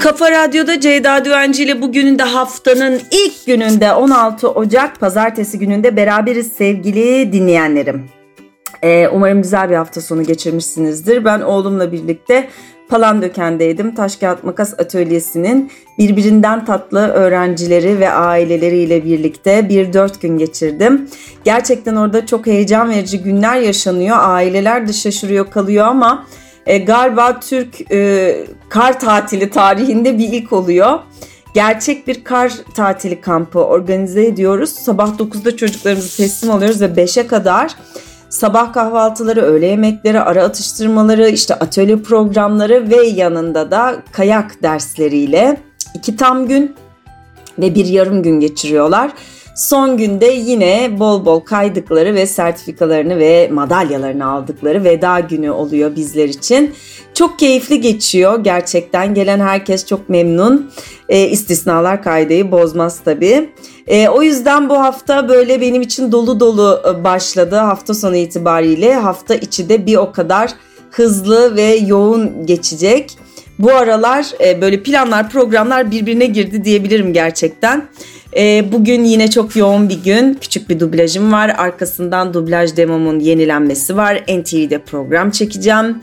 Kafa Radyo'da Ceyda Düvenci ile bugünün de haftanın ilk gününde 16 Ocak pazartesi gününde beraberiz sevgili dinleyenlerim. Ee, umarım güzel bir hafta sonu geçirmişsinizdir. Ben oğlumla birlikte Palandöken'deydim. Taş Kağıt Makas Atölyesi'nin birbirinden tatlı öğrencileri ve aileleriyle birlikte bir dört gün geçirdim. Gerçekten orada çok heyecan verici günler yaşanıyor. Aileler de şaşırıyor kalıyor ama e, galiba Türk e, kar tatili tarihinde bir ilk oluyor. Gerçek bir kar tatili kampı organize ediyoruz. Sabah 9'da çocuklarımızı teslim alıyoruz ve 5'e kadar sabah kahvaltıları, öğle yemekleri, ara atıştırmaları, işte atölye programları ve yanında da kayak dersleriyle iki tam gün ve bir yarım gün geçiriyorlar. Son günde yine bol bol kaydıkları ve sertifikalarını ve madalyalarını aldıkları veda günü oluyor bizler için. Çok keyifli geçiyor gerçekten. Gelen herkes çok memnun. E, istisnalar kaydeyi bozmaz tabii. E, o yüzden bu hafta böyle benim için dolu dolu e, başladı hafta sonu itibariyle. Hafta içi de bir o kadar hızlı ve yoğun geçecek. Bu aralar e, böyle planlar, programlar birbirine girdi diyebilirim gerçekten. E, bugün yine çok yoğun bir gün. Küçük bir dublajım var. Arkasından dublaj demomun yenilenmesi var. NTV'de program çekeceğim.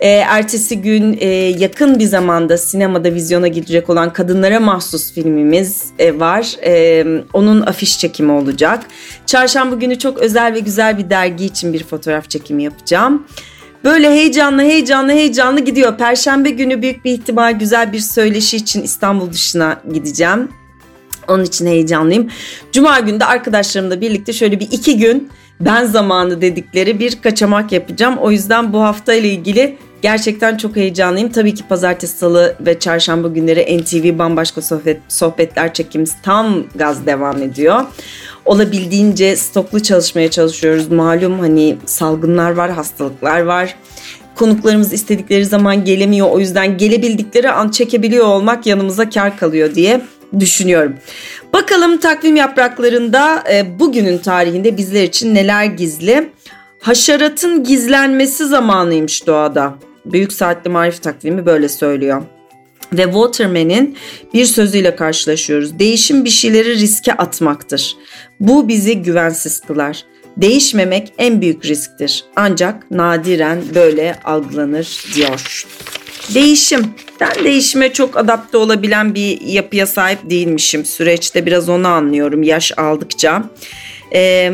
E, ertesi gün e, yakın bir zamanda sinemada vizyona girecek olan kadınlara mahsus filmimiz e, var. E, onun afiş çekimi olacak. Çarşamba günü çok özel ve güzel bir dergi için bir fotoğraf çekimi yapacağım. Böyle heyecanlı heyecanlı heyecanlı gidiyor. Perşembe günü büyük bir ihtimal güzel bir söyleşi için İstanbul dışına gideceğim. Onun için heyecanlıyım. Cuma günü de arkadaşlarımla birlikte şöyle bir iki gün ben zamanı dedikleri bir kaçamak yapacağım. O yüzden bu hafta ile ilgili gerçekten çok heyecanlıyım. Tabii ki pazartesi, salı ve çarşamba günleri NTV bambaşka sohbet, sohbetler çekimiz tam gaz devam ediyor. Olabildiğince stoklu çalışmaya çalışıyoruz. Malum hani salgınlar var, hastalıklar var konuklarımız istedikleri zaman gelemiyor. O yüzden gelebildikleri an çekebiliyor olmak yanımıza kar kalıyor diye düşünüyorum. Bakalım takvim yapraklarında e, bugünün tarihinde bizler için neler gizli? Haşeratın gizlenmesi zamanıymış doğada. Büyük Saatli Marif takvimi böyle söylüyor. Ve Waterman'in bir sözüyle karşılaşıyoruz. Değişim bir şeyleri riske atmaktır. Bu bizi güvensiz kılar. Değişmemek en büyük risktir. Ancak nadiren böyle algılanır diyor. Değişim. Ben değişime çok adapte olabilen bir yapıya sahip değilmişim. Süreçte biraz onu anlıyorum yaş aldıkça. Ee,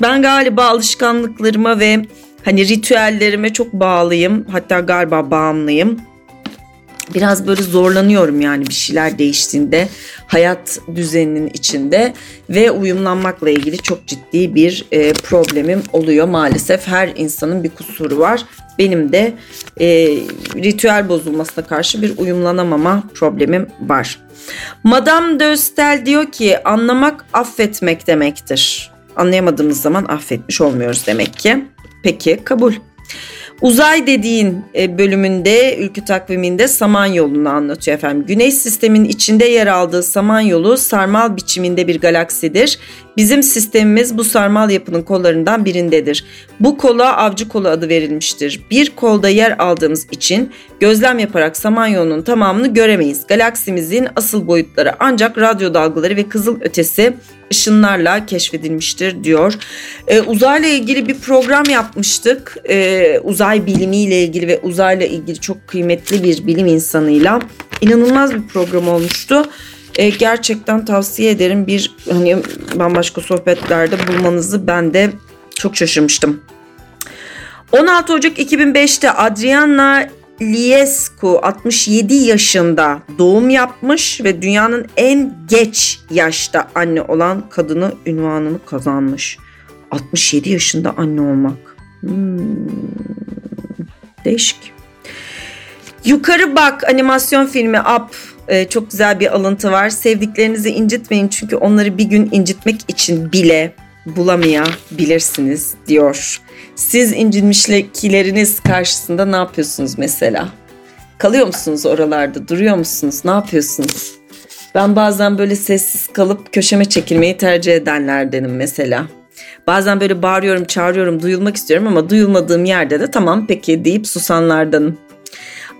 ben galiba alışkanlıklarıma ve hani ritüellerime çok bağlıyım. Hatta galiba bağımlıyım biraz böyle zorlanıyorum yani bir şeyler değiştiğinde hayat düzeninin içinde ve uyumlanmakla ilgili çok ciddi bir e, problemim oluyor maalesef her insanın bir kusuru var benim de e, ritüel bozulmasına karşı bir uyumlanamama problemim var. Madame de Östel diyor ki anlamak affetmek demektir. Anlayamadığımız zaman affetmiş olmuyoruz demek ki. Peki kabul. Uzay dediğin e, bölümünde ülkü takviminde Samanyolu'nu anlatıyor efendim. Güneş sistemin içinde yer aldığı Samanyolu sarmal biçiminde bir galaksidir. Bizim sistemimiz bu sarmal yapının kollarından birindedir. Bu kola avcı kolu adı verilmiştir. Bir kolda yer aldığımız için gözlem yaparak Samanyolu'nun tamamını göremeyiz. Galaksimizin asıl boyutları ancak radyo dalgaları ve kızıl ötesi ışınlarla keşfedilmiştir diyor. Ee, uzayla ilgili bir program yapmıştık. Ee, uzay bilimiyle ilgili ve uzayla ilgili çok kıymetli bir bilim insanıyla inanılmaz bir program olmuştu. Ee, gerçekten tavsiye ederim bir hani bambaşka sohbetlerde bulmanızı ben de çok şaşırmıştım. 16 Ocak 2005'te Adriana Liescu 67 yaşında doğum yapmış ve dünyanın en geç yaşta anne olan kadını ünvanını kazanmış. 67 yaşında anne olmak. Hmm. Değişik. Yukarı bak animasyon filmi Up ee, çok güzel bir alıntı var. Sevdiklerinizi incitmeyin çünkü onları bir gün incitmek için bile bulamayabilirsiniz diyor. Siz incinmişleriniz karşısında ne yapıyorsunuz mesela? Kalıyor musunuz oralarda? Duruyor musunuz? Ne yapıyorsunuz? Ben bazen böyle sessiz kalıp köşeme çekilmeyi tercih edenlerdenim mesela. Bazen böyle bağırıyorum, çağırıyorum, duyulmak istiyorum ama duyulmadığım yerde de tamam peki deyip susanlardanım.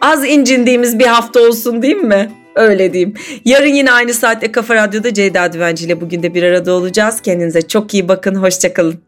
Az incindiğimiz bir hafta olsun değil mi? Öyle diyeyim. Yarın yine aynı saatte Kafa Radyo'da Ceyda Düvenci ile bugün de bir arada olacağız. Kendinize çok iyi bakın. Hoşçakalın.